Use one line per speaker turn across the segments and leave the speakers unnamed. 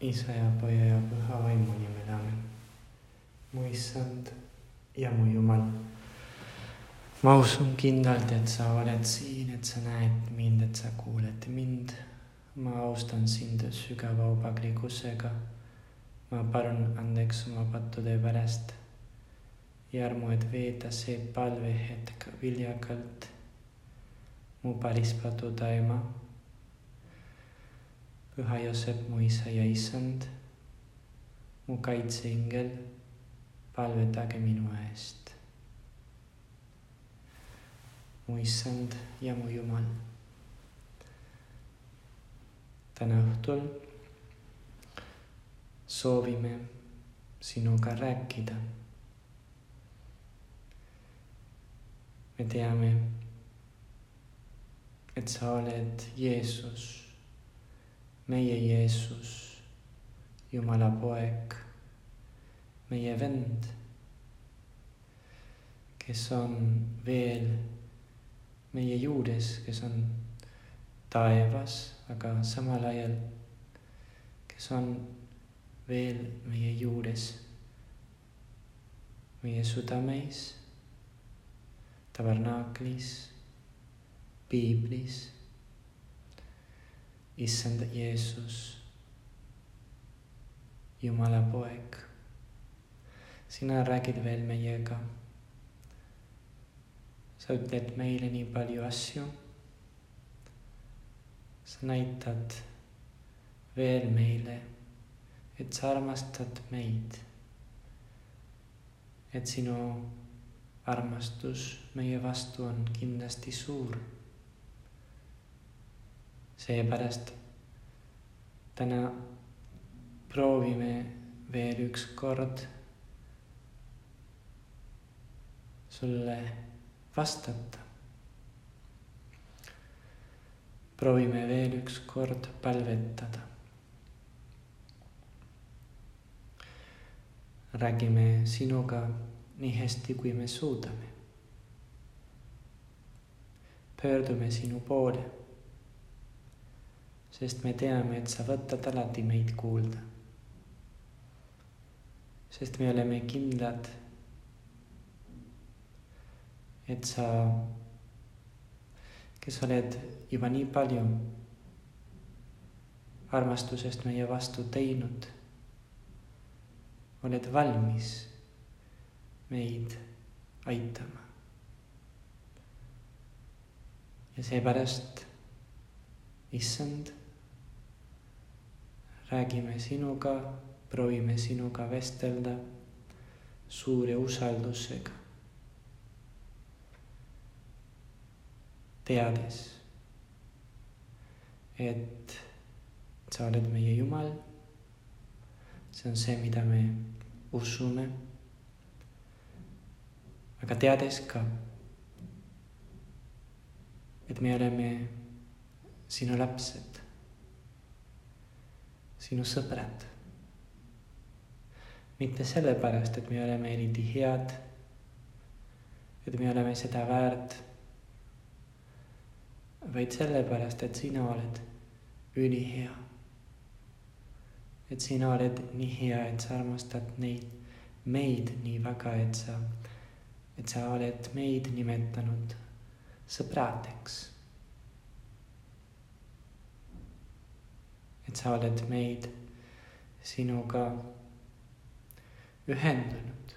Isä ja Poja ja Pyhä Vaimu nimellä, amen. mu issand ja mu Jumal. ma usun kindlalt, et sa oled siin, et sa näed mind, et sa kuuled mind. ma austan sind sügava aupaklikkusega. ma palun andeks oma pattude pärast. ja armu, et veeta see palvehetk viljakalt. mu päris patuda ema püha Joosep, mu isa ja issand, mu kaitseingel, palvetage minu eest. mu issand ja mu Jumal. täna õhtul soovime sinuga rääkida. me teame, et sa oled Jeesus meie Jeesus, Jumala poeg, meie vend, kes on veel meie juures, kes on taevas, aga samal ajal, kes on veel meie juures, meie südameis, tabernaaklis, piiblis issand Jeesus, Jumala poeg. sina räägid veel meiega. sa ütled meile nii palju asju. sa näitad veel meile, et sa armastad meid. et sinu armastus meie vastu on kindlasti suur seepärast täna proovime veel üks kord sulle vastata. proovime veel üks kord palvetada. räägime sinuga nii hästi, kui me suudame. pöördume sinu poole sest me teame, et sa võtad alati meid kuulda. sest me oleme kindlad, et sa, kes oled juba nii palju armastusest meie vastu teinud, oled valmis meid aitama. ja seepärast, issand räägime sinuga, proovime sinuga vestelda suure usaldusega. teades, et sa oled meie Jumal. see on see, mida me usume. aga teades ka, et me oleme sinu lapsed sinu sõbrad. mitte sellepärast, et me oleme eriti head, et me oleme seda väärt, vaid sellepärast, et sina oled ülihea. et sina oled nii hea, et sa armastad neid, meid nii väga, et sa, et sa oled meid nimetanud sõbradeks et sa oled meid sinuga ühendanud.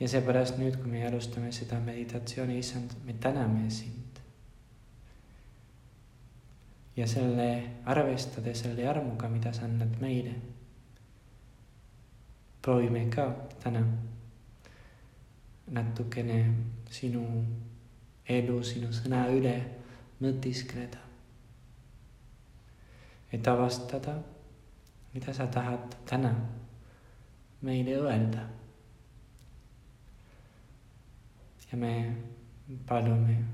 ja seepärast nüüd, kui me alustame seda meditatsiooni, issand, me täname sind. ja selle, arvestades selle armuga, mida sa annad meile, proovime ka täna natukene sinu elu, sinu sõna üle mõtiskleda. et avastada, mida sa tahad täna meile öelda. ja me palume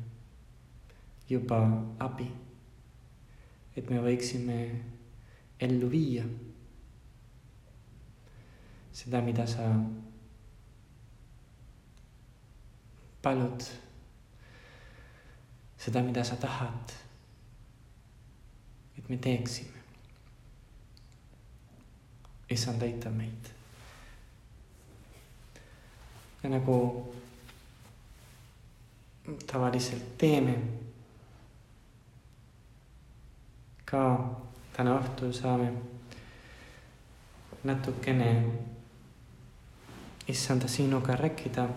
juba abi, et me võiksime ellu viia seda, mida sa palud seda, mida sa tahad. et me teeksime. issand, aita meid. ja nagu tavaliselt teeme, ka täna õhtul saame natukene issanda sinuga rääkida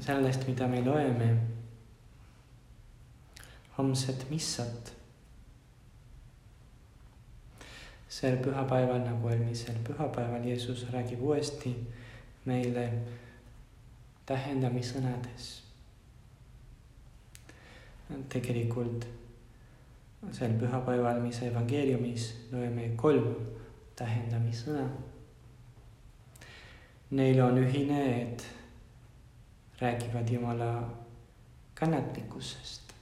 sellest, mida me loeme homset missat. sel pühapäeval nagu eelmisel pühapäeval Jeesus räägib uuesti meile tähendamissõnades. tegelikult sel pühapäeval, mis evangeeliumis loeme kolm tähendamissõna. Neil on ühine, et räägivad Jumala kannatlikkusest.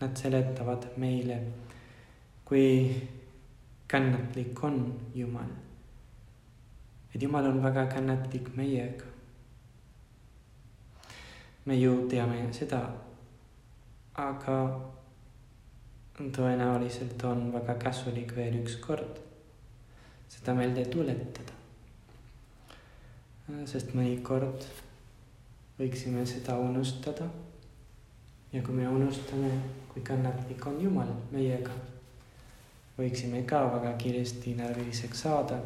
Nad seletavad meile, kui kannatlik on Jumal. et Jumal on väga kannatlik meiega. me ju teame seda, aga tõenäoliselt on väga kasulik veel üks kord seda meelde tuletada. sest mõnikord võiksime seda unustada. ja kui me unustame, kui kannatlik on Jumal meiega, võiksime ka väga kiiresti närviliseks saada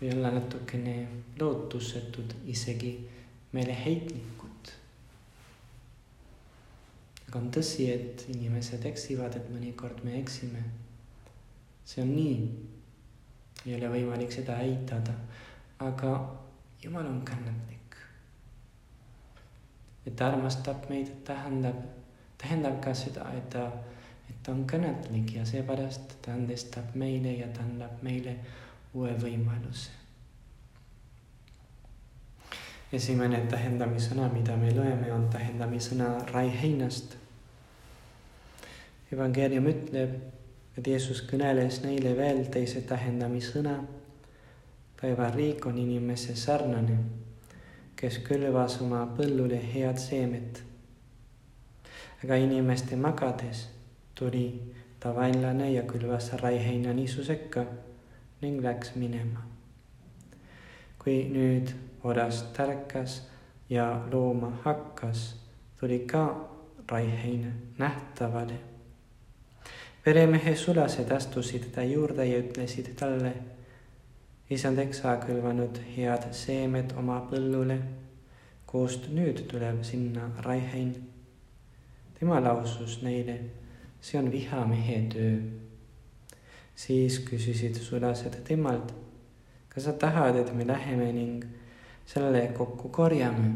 või olla natukene lootusetud, isegi meeleheitlikud aga on tõsi, et inimesed eksivad, et mõnikord me eksime. see on nii. ei ole võimalik seda eitada, aga Jumal on kannatlik. Et ta armastab meid, tähendab, tähendab ka seda, et ta, et ta on kannatlik ja seepärast ta andestab meile ja ta annab meile uue võimaluse. esimene tähendamissõna, mida me loeme, on tähendamissõna raiheinast evangeelium ütleb, et Jeesus kõneles neile veel teise tähendamissõna. päevariik on inimese sarnane, kes külvas oma põllule head seemet. aga inimeste magades tuli ta vaenlane ja külvas raiheina niisu sekka ning läks minema. kui nüüd oras tärkas ja looma hakkas, tuli ka raiheine nähtavale peremehe sulased astusid ta juurde ja ütlesid talle, isand eksa kõlvanud head seemed oma põllule, kust nüüd tuleb sinna Raihein. tema lausus neile, see on vihamehe töö. siis küsisid sulased temalt, kas sa tahad, et me läheme ning selle kokku korjame?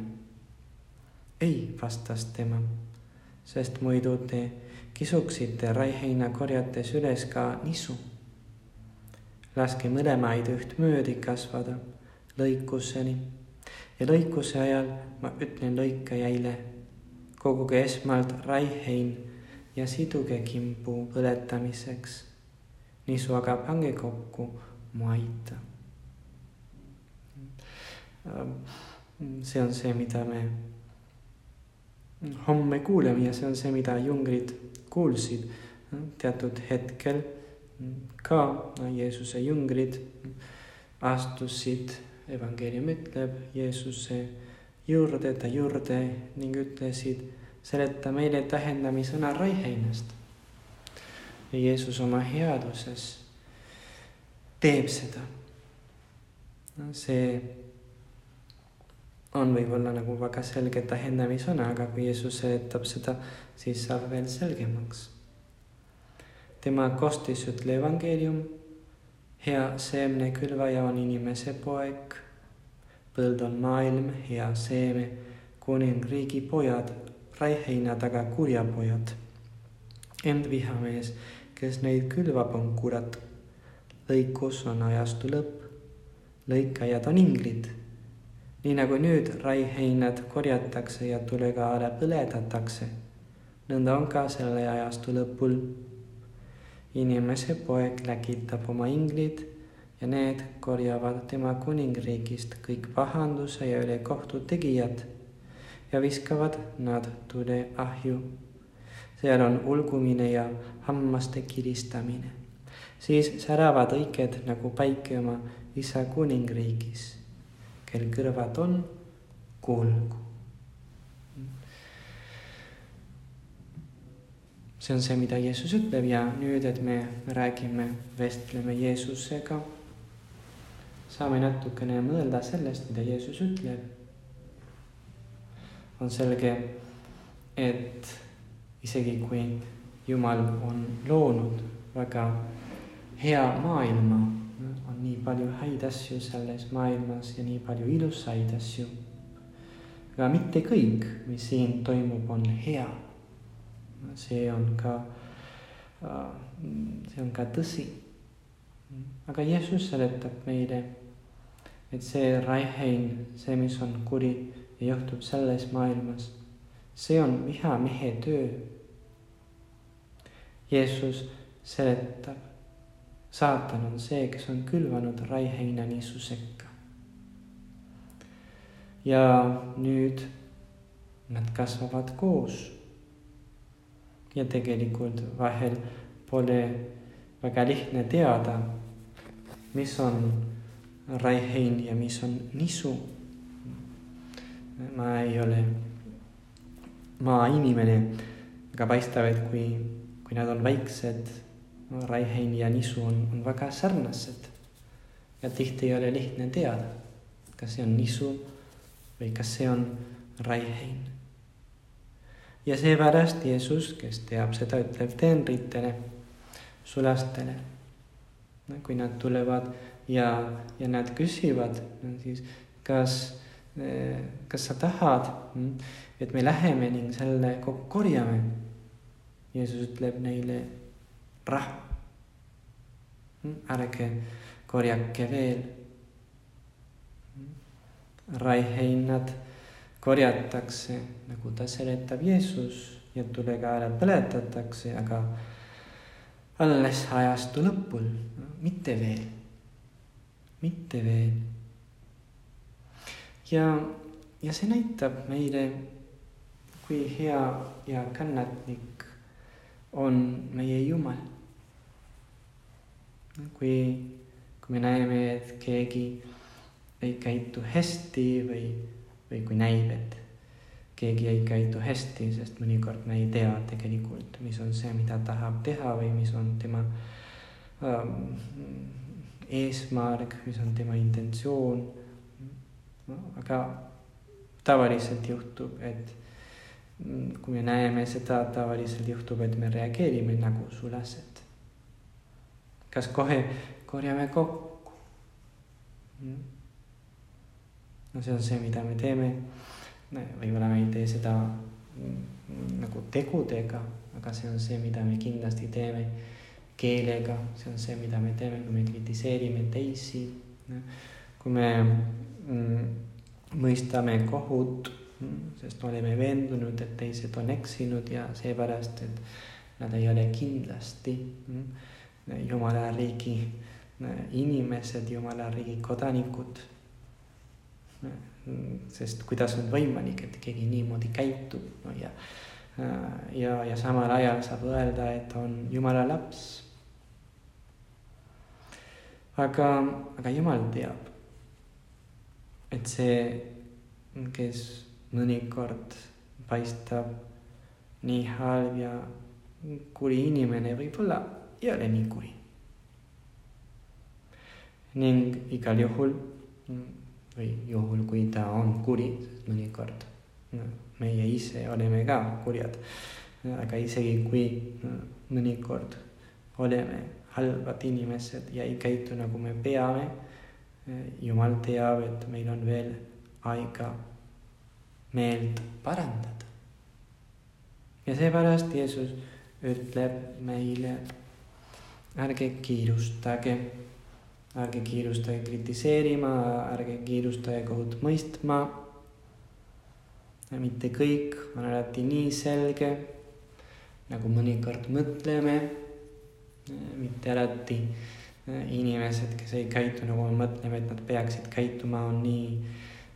ei, vastas tema, sest muidu te kisuksite raiheina korjates üles ka nisu. Laske mõlemaid ühtmöödi kasvada lõikuseni ja lõikuse ajal ma ütlen lõikajaile, koguge esmalt raihein ja siduge kimbu põletamiseks. nisu aga pange kokku mu aita. see on see, mida me homme kuuleme ja see on see, mida jungrid kuulsid teatud hetkel ka Jeesuse jüngrid astusid, evangeelium ütleb, Jeesuse juurde, ta juurde ning ütlesid, seleta meile tähendamisõna raiheinast. Jeesus oma headuses teeb seda. see on võib-olla nagu väga selge tähendamisõna, aga kui Jeesus seletab seda, siis saab veel selgemaks. Tema kostis ütle evangeelium, hea seemnekülvaja on inimese poeg, põld on maailm, hea seeme, kuningriigi pojad, raiheina taga kurjapojad. ent vihamees, kes neid külvab, on kurat. lõikus on ajastu lõpp, lõikajad on inglid nii nagu nüüd raiheinad korjatakse ja tulega ära põletatakse, nõnda on ka selle ajastu lõpul. Inimese poeg läkitab oma inglid ja need korjavad tema kuningriigist kõik pahanduse ja ülekohtu tegijad ja viskavad nad tuleahju. seal on ulgumine ja hammaste kiristamine. siis säravad õiged nagu päike oma isa kuningriigis. kel kõrvad on, kuulgu. See on see, mida Jeesus ütleb ja nüüd, et me räägime, vestleme Jeesusega, saame natukene mõelda sellest, mida Jeesus ütleb. on selge, et isegi kui Jumal on loonud väga hea maailma, on nii palju häid asju selles maailmas ja nii palju ilusaid asju. aga mitte kõik, mis siin toimub, on hea see on ka, äh, see on ka tõsi. aga Jeesus seletab meile, et see raihein, see, mis on kuri ja juhtub selles maailmas, see on vihamehe töö. Jeesus seletab, saatan on see, kes on külvanud raiheina niisu sekka. ja nüüd nad kasvavad koos ja tegelikult vahel pole väga lihtne teada, mis on raihein ja mis on nisu. ma ei ole maainimene, aga paistab, et kui, kui nad on väiksed, raihein ja nisu on, on väga sarnased. ja tihti ei ole lihtne teada, kas see on nisu või kas see on raihein ja seepärast Jeesus, kes teab seda, ütleb teenritele, sulastele. kui nad tulevad ja, ja nad küsivad, siis kas, kas sa tahad, et me läheme ning selle kokku korjame. Jeesus ütleb neile rahu. ärge korjake veel. raiheinnad korjatakse, nagu ta seletab Jeesus ja tulega hääled põletatakse, aga alles ajastu lõpul, mitte veel, mitte veel. ja, ja see näitab meile, kui hea ja kannatlik on meie Jumal. kui, kui me näeme, et keegi ei käitu hästi või või kui näib, et keegi ei käitu hästi, sest mõnikord me ei tea tegelikult, mis on see, mida tahab teha või mis on tema ähm, eesmärk, mis on tema intentsioon no,. aga tavaliselt juhtub, et mm, kui me näeme seda, tavaliselt juhtub, et me reageerime nagu sulased. kas kohe korjame kokku? Mm no see on see, mida me teeme. võib-olla me ei tee seda mm, nagu tegudega, aga see on see, mida me kindlasti teeme keelega, see on see, mida me teeme, kui me kritiseerime teisi. kui me mm, mõistame kohut, mm, sest me oleme veendunud, et teised on eksinud ja seepärast, et nad ei ole kindlasti jumala riigi inimesed, jumala riigi kodanikud sest kuidas on võimalik, et keegi niimoodi käitub, no ja, ja, ja samal ajal saab öelda, et on jumala laps. aga, aga jumal teab, et see, kes mõnikord paistab nii halb ja kuri inimene, võib-olla ei ole nii kuri. ning igal juhul või juhul, kui ta on kuri, sest mõnikord no, meie ise oleme ka kurjad. aga isegi kui no, mõnikord oleme halvad inimesed ja ei käitu nagu me peame, jumal teab, et meil on veel aega meelt parandada. ja seepärast Jeesus ütleb meile, ärge kiirustage ärge kiirustage kritiseerima, ärge kiirustage kohut mõistma. mitte kõik on alati nii selge, nagu mõnikord mõtleme. mitte alati inimesed, kes ei käitu nagu me mõtleme, et nad peaksid käituma, on nii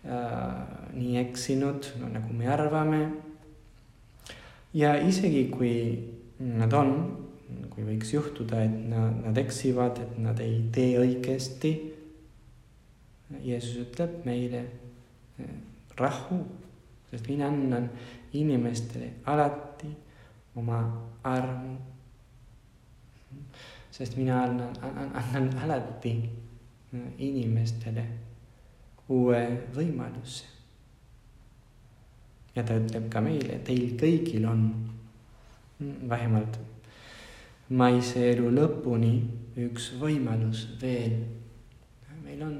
äh,, nii eksinud no,, nagu me arvame. ja isegi kui nad on, kui võiks juhtuda, et nad, nad eksivad, et nad ei tee õigesti. Jeesus ütleb meile rahu, sest mina annan inimestele alati oma armu. sest mina annan, annan, alati inimestele uue võimaluse. ja ta ütleb ka meile, teil kõigil on vähemalt maise elu lõpuni üks võimalus veel. meil on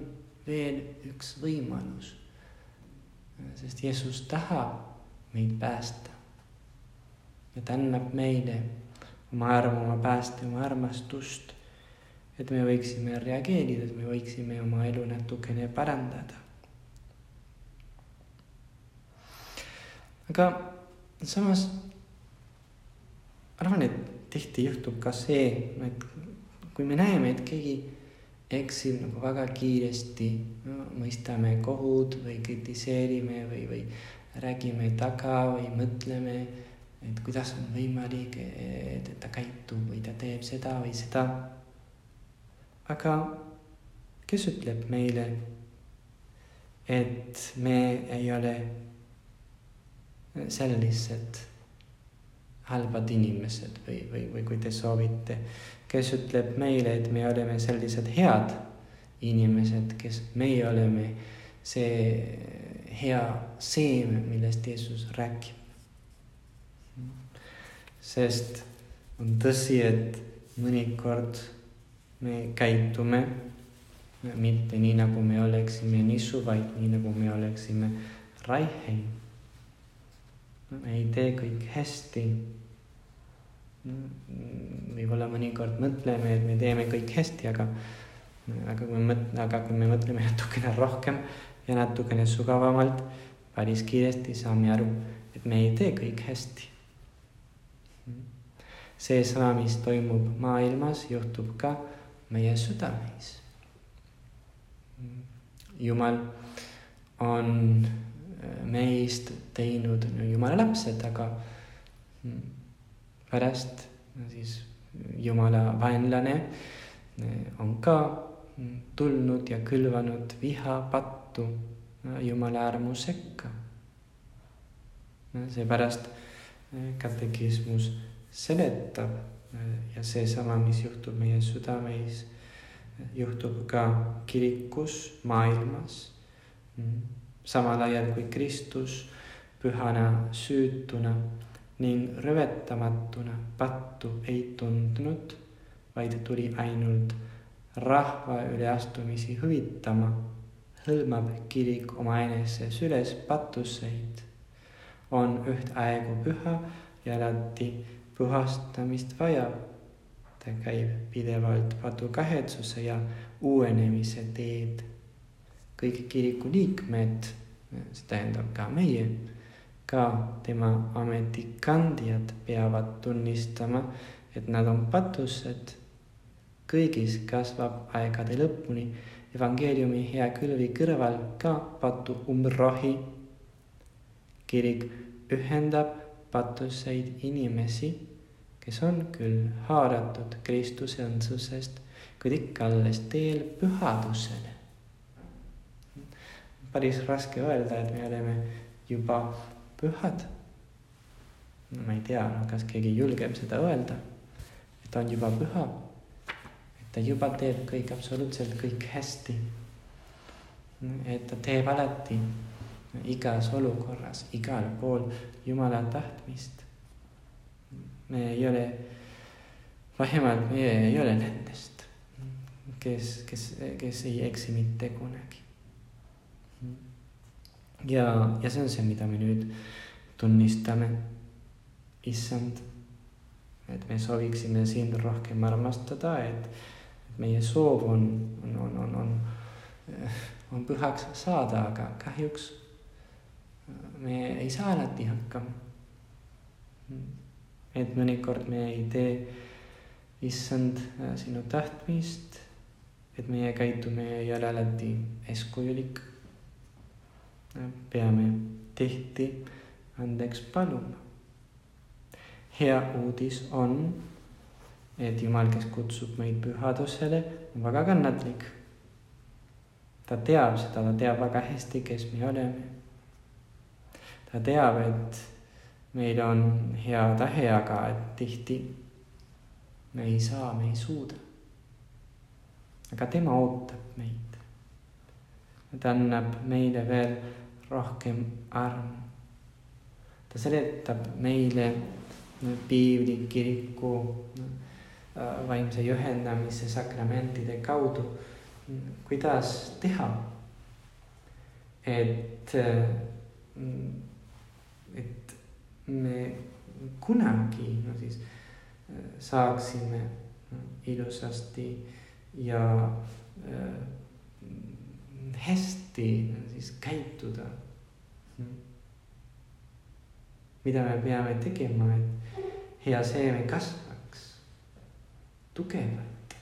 veel üks võimalus. sest Jeesus tahab meid päästa. ja ta annab meile oma armu, oma pääste, oma armastust. et me võiksime reageerida, et me võiksime oma elu natukene parandada. aga samas arvan, et tihti juhtub ka see, et kui me näeme, et keegi eksib nagu väga kiiresti no,, mõistame kohut või kritiseerime või, või räägime taga või mõtleme, et kuidas on võimalik, et ta käitub või ta teeb seda või seda. aga kes ütleb meile, et me ei ole sellised halvad inimesed või, või, või kui te soovite, kes ütleb meile, et me oleme sellised head inimesed, kes meie oleme see hea seem, millest Jeesus räägib. sest on tõsi, et mõnikord me käitume mitte nii, nagu me oleksime nisu, vaid nii, nagu me oleksime Raiheim. Me ei tee kõik hästi võib-olla mõnikord mõtleme, et me teeme kõik hästi, aga, aga kui me mõt-, aga kui me mõtleme natukene rohkem ja natukene sügavamalt, päris kiiresti saame aru, et me ei tee kõik hästi. seesama, mis toimub maailmas, juhtub ka meie südameis. jumal on meist teinud jumala lapsed, aga pärast siis jumala vaenlane on ka tulnud ja külvanud viha pattu jumala armu sekka. seepärast katekismus seletab ja seesama, mis juhtub meie südameis, juhtub ka kirikus, maailmas. Samal ajal kui Kristus pühana süütuna ning rõvetamatuna pattu ei tundnud, vaid tuli ainult rahva üleastumisi hüvitama, hõlmab kirik omaenese süles patuseid, on ühtaegu püha ja alati puhastamist vajab. ta käib pidevalt padukahetsuse ja uuenemise teed. Kõik kiriku liikmed, see tähendab ka meie ka tema ametikandjad peavad tunnistama, et nad on patused. kõigis kasvab aegade lõpuni evangeeliumi hea kõlvi kõrval ka patu umbrohi. kirik ühendab patuseid inimesi, kes on küll haaratud Kristuse õndsusest, kuid ikka alles teel pühadusele. Päris raske öelda, et me oleme juba pühad. ma ei tea, kas keegi julgeb seda öelda, et ta on juba püha. et ta juba teeb kõik, absoluutselt kõik hästi. et ta teeb alati igas olukorras, igal pool Jumala tahtmist. me ei ole, vähemalt meie ei ole nendest, kes, kes, kes ei eksi mitte kunagi ja, ja see on see, mida me nüüd tunnistame. issand, et me sooviksime sind rohkem armastada, et, meie soov on, on, on, on, on, on pühaks saada, aga kahjuks me ei saa alati hakkama. et mõnikord me ei tee, issand, sinu tahtmist, et meie käitumine ei ole alati eeskujulik peame tihti andeks paluma. hea uudis on, et Jumal, kes kutsub meid pühadusele, on väga kannatlik. ta teab seda, ta teab väga hästi, kes me oleme. ta teab, et meil on hea tahe, aga et tihti me ei saa, me ei suuda. aga tema ootab meid. ta annab meile veel rohkem armu. ta seletab meile piibli, kiriku, vaimse juhendamise sakramentide kaudu, kuidas teha, et, et me kunagi no siis saaksime ilusasti ja hästi siis käituda mida me peame tegema, et hea seeme kasvaks tugevalt.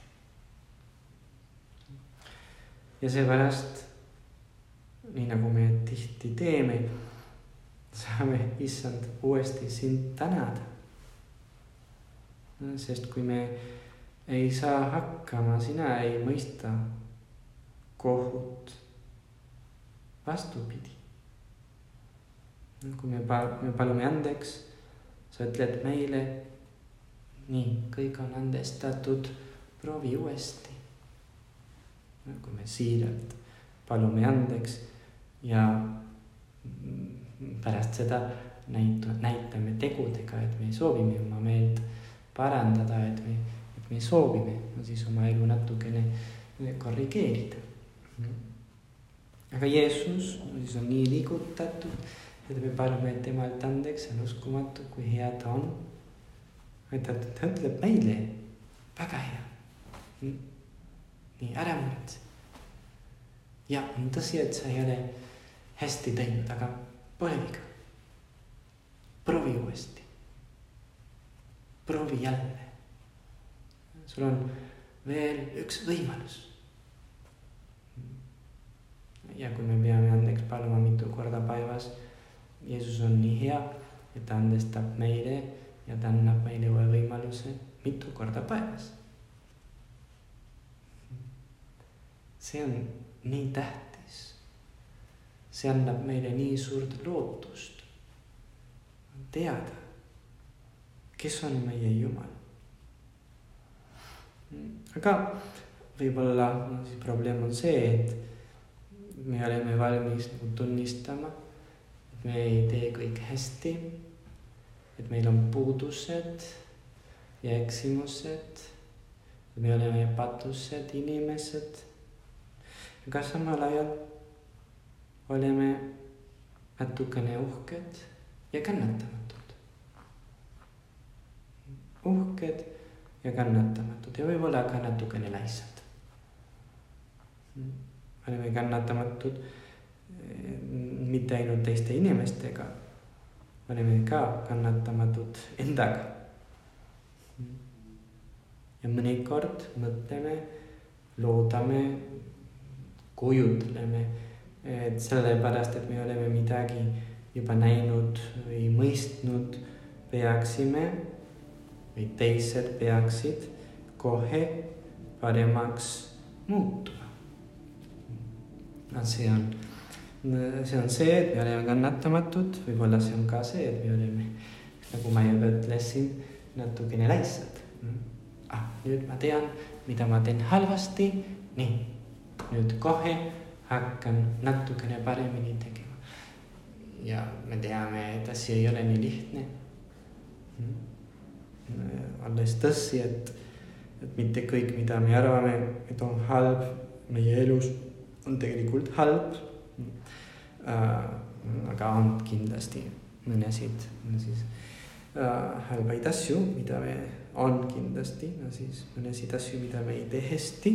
ja seepärast, nii nagu me tihti teeme, saame issand uuesti sind tänada. sest kui me ei saa hakkama, sina ei mõista kohut. Vastupidi kui me pal-, me palume andeks, sa ütled meile, nii, kõik on andestatud, proovi uuesti. kui me siiralt palume andeks ja pärast seda näitu-, näitame tegudega, et me soovime oma meelt parandada, et me, et me soovime no siis oma elu natukene korrigeerida. Aga Jeesus siis on nii liigutatud et me palume temalt andeks, see on uskumatu, kui hea ta on. ta, ta ütleb meile, väga hea. nii, ära muretse. ja on tõsi, et sa ei ole hästi teinud, aga pole viga. proovi uuesti. proovi jälle. sul on veel üks võimalus. Ja kui me peame andeks paluma mitu korda päevas Jeesus on nii hea, et ta andestab meile ja ta annab meile uue võimaluse mitu korda päevas. see on nii tähtis. see annab meile nii suurt lootust teada, kes on meie Jumal. aga võib-olla no, siis probleem on see, et me oleme valmis nagu tunnistama me ei tee kõik hästi. et meil on puudused ja eksimused. me oleme patused inimesed. aga samal ajal oleme natukene uhked ja kannatamatud. uhked ja kannatamatud ja võib-olla ka natukene laisad. Oleme kannatamatud mitte ainult teiste inimestega, oleme ka kannatamatud endaga. ja mõnikord mõtleme, loodame, kujutleme, et sellepärast, et me oleme midagi juba näinud või mõistnud, peaksime või teised peaksid kohe paremaks muutuma. See on see on see, et me oleme kannatamatud, võib-olla see on ka see, et me oleme, nagu ma juba ütlesin, natukene laisad. ah, nüüd ma tean, mida ma teen halvasti, nii, nüüd kohe hakkan natukene paremini tegema. ja me teame, et asi ei ole nii lihtne. alles tõsi, et, et mitte kõik, mida me arvame, et on halb meie elus, on tegelikult halb äh, aga on kindlasti mõnesid siis äh, halbaid asju, mida me, on kindlasti, siis mõnesid asju, mida me ei tee hästi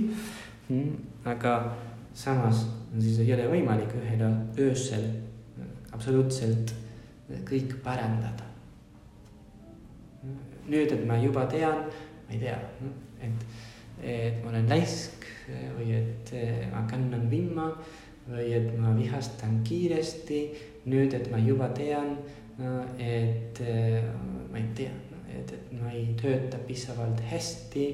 mm,. aga samas siis ei ole võimalik ühel öösel absoluutselt kõik parandada. nüüd, et ma juba tean, ma ei tea, et, et ma olen laisk või et ma kannan vimma või et ma vihastan kiiresti, nüüd, et ma juba tean, et äh, ma ei tea, et, et ma ei tööta piisavalt hästi.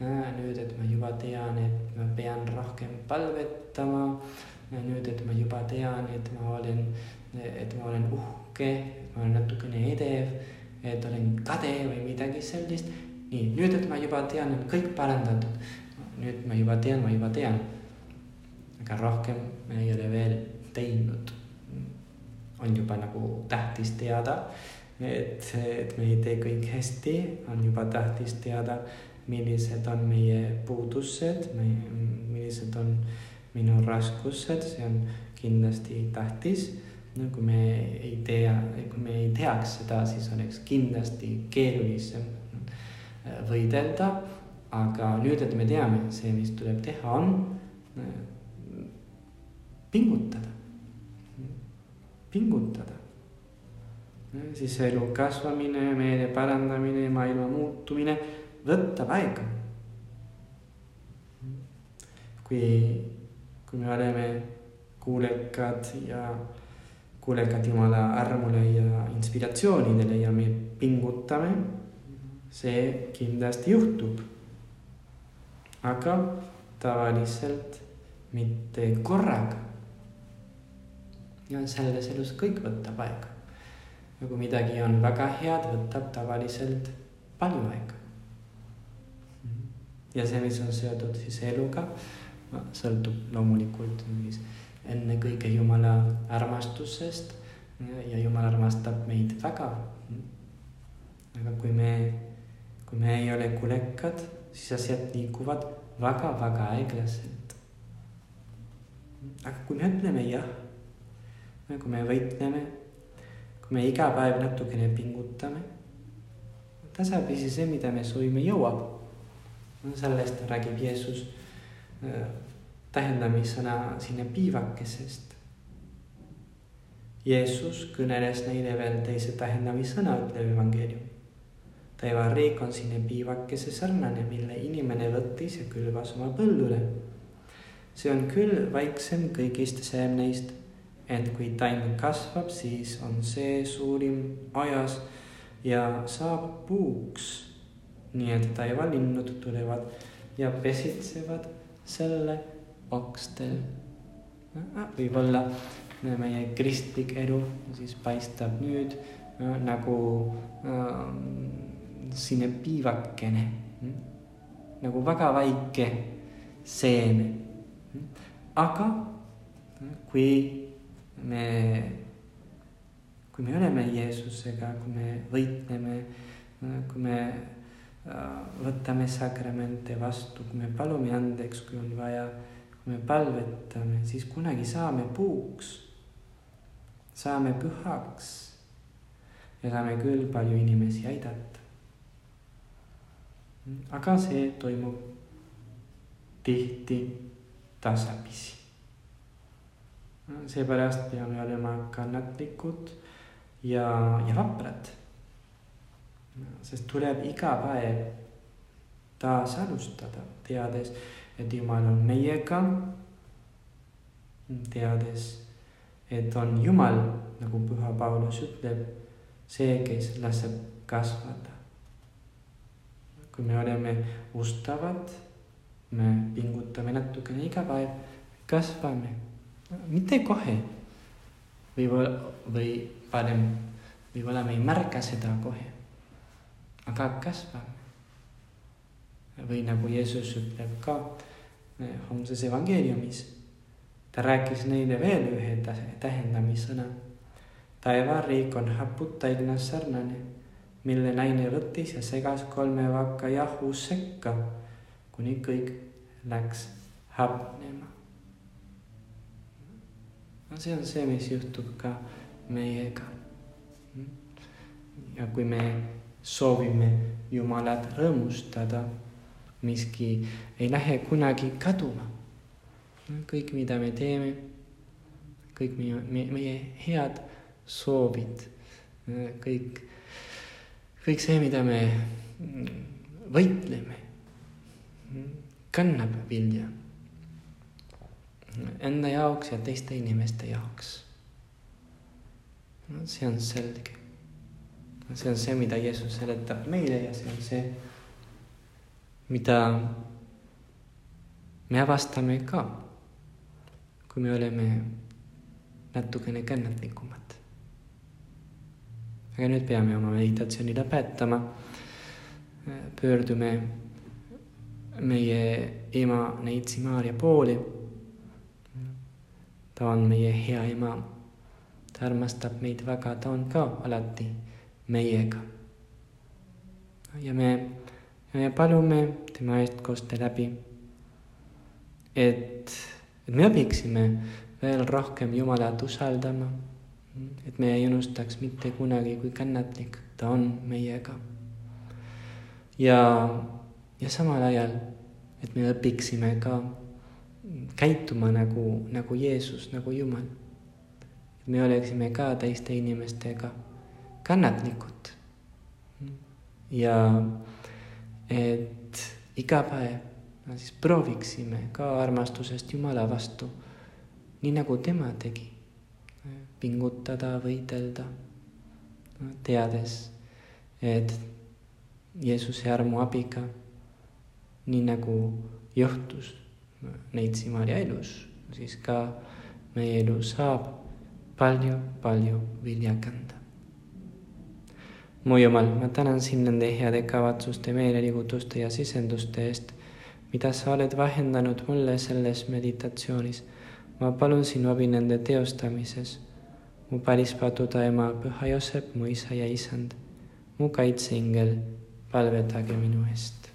nüüd, et ma juba tean, et ma pean rohkem palvetama. nüüd, et ma juba tean, et ma olen, et ma olen uhke, et ma olen natukene edev, et olen kade või midagi sellist. nii, nüüd, et ma juba tean, et kõik parandatud. nüüd ma juba tean, ma juba tean. Aga rohkem ma ei ole veel teinud. on juba nagu tähtis teada et, et me ei tee kõik hästi, on juba tähtis teada, millised on meie puudused, millised on minu raskused, see on kindlasti tähtis. no kui me ei tea, kui me ei teaks seda, siis oleks kindlasti keerulisem äh, võidelda. aga nüüd, et me teame, see, mis tuleb teha, on äh, pingutada, pingutada siis elu kasvamine, meele parandamine, maailma muutumine võtab aega. kui, kui me oleme kuulekad ja kuulekad Jumala armule ja inspiratsioonidele ja me pingutame, see kindlasti juhtub. aga tavaliselt mitte korraga. ja selles elus kõik võtab aega ja kui midagi on väga head, võtab tavaliselt palju aega. ja see, mis on seotud siis eluga, sõltub loomulikult siis ennekõike Jumala armastusest ja Jumal armastab meid väga. aga kui me, kui me ei ole kulekad, siis asjad liiguvad väga-väga aeglaselt. Aga kui me ütleme jah, kui me võitleme kui me iga päev natukene pingutame, tasapisi see, mida me soovime, jõuab. sellest räägib Jeesus äh, tähendamissõna sinna piivakesest. Jeesus kõneles neile veel teise tähendamissõna, ütleb evangeelium. taevariik on sinna piivakese sarnane, mille inimene võttis ja külvas oma põldule. See on küll vaiksem kõigist seemneist ent kui taim kasvab, siis on see suurim ajas ja saab puuks. nii et taevalinnud tulevad ja pesitsevad selle okstel. võib-olla meie kristlik elu siis paistab nüüd äh, nagu äh, selline piivakene äh,, nagu väga väike seeme. Aga kui me, kui me oleme Jeesusega, kui me võitleme, kui me äh, võtame sakramente vastu, kui me palume andeks, kui on vaja, kui me palvetame, siis kunagi saame puuks, saame pühaks. Ja saame küll palju inimesi aidata. aga see toimub tihti tasapisi seepärast peame olema kannatlikud ja, ja vaprad. sest tuleb iga päev taas alustada, teades, et Jumal on meiega. teades, et on Jumal, nagu Püha Paulus ütleb, see, kes laseb kasvada. kui me oleme ustavad, me pingutame natukene iga päev, kasvame mitte kohe. võib-olla või parem, võib-olla me ei märka seda kohe. aga kasvame. või nagu Jeesus ütleb ka eh, homses evangeeliumis. ta rääkis neile veel ühe tähendamissõna. taevariik on haputaigna sarnane, mille naine võttis ja segas kolme vaka jahu sekka, kuni kõik läks hapnema no see on see, mis juhtub ka meiega. ja kui me soovime Jumalat rõõmustada, miski ei lähe kunagi kaduma. kõik, mida me teeme, kõik meie, meie head soovid, kõik, kõik see, mida me võitleme, kannab vilja enda jaoks ja teiste inimeste jaoks. see on selge. see on see, mida Jeesus seletab meile ja see on see, mida me avastame ka, kui me oleme natukene kannatlikumad. aga nüüd peame oma meditatsiooni lõpetama. pöördume meie ema Neitsi Maarja pooli. ta on meie hea ema. ta armastab meid väga, ta on ka alati meiega. ja me, me palume tema eest koostöö läbi, et, et me õpiksime veel rohkem Jumalat usaldama. et me ei unustaks mitte kunagi, kui kannatlik ta on meiega. ja, ja samal ajal, et me õpiksime ka käituma nagu, nagu Jeesus, nagu Jumal. me oleksime ka teiste inimestega kannatlikud. ja et iga päev no siis prooviksime ka armastusest Jumala vastu nii nagu tema tegi. pingutada, võidelda, teades, et Jeesuse armu abiga, nii nagu juhtus Neitsi Maarja elus, siis ka meie elu saab palju-palju vilja kanda. mu Jumal, ma tänan sind nende heade kavatsuste, meeleliigutuste ja sisenduste eest, mida sa oled vahendanud mulle selles meditatsioonis ma palun sinu abi nende teostamises. mu palispatuda ema, püha Joosep, mu isa ja isand, mu kaitseingel, palvetage minu eest.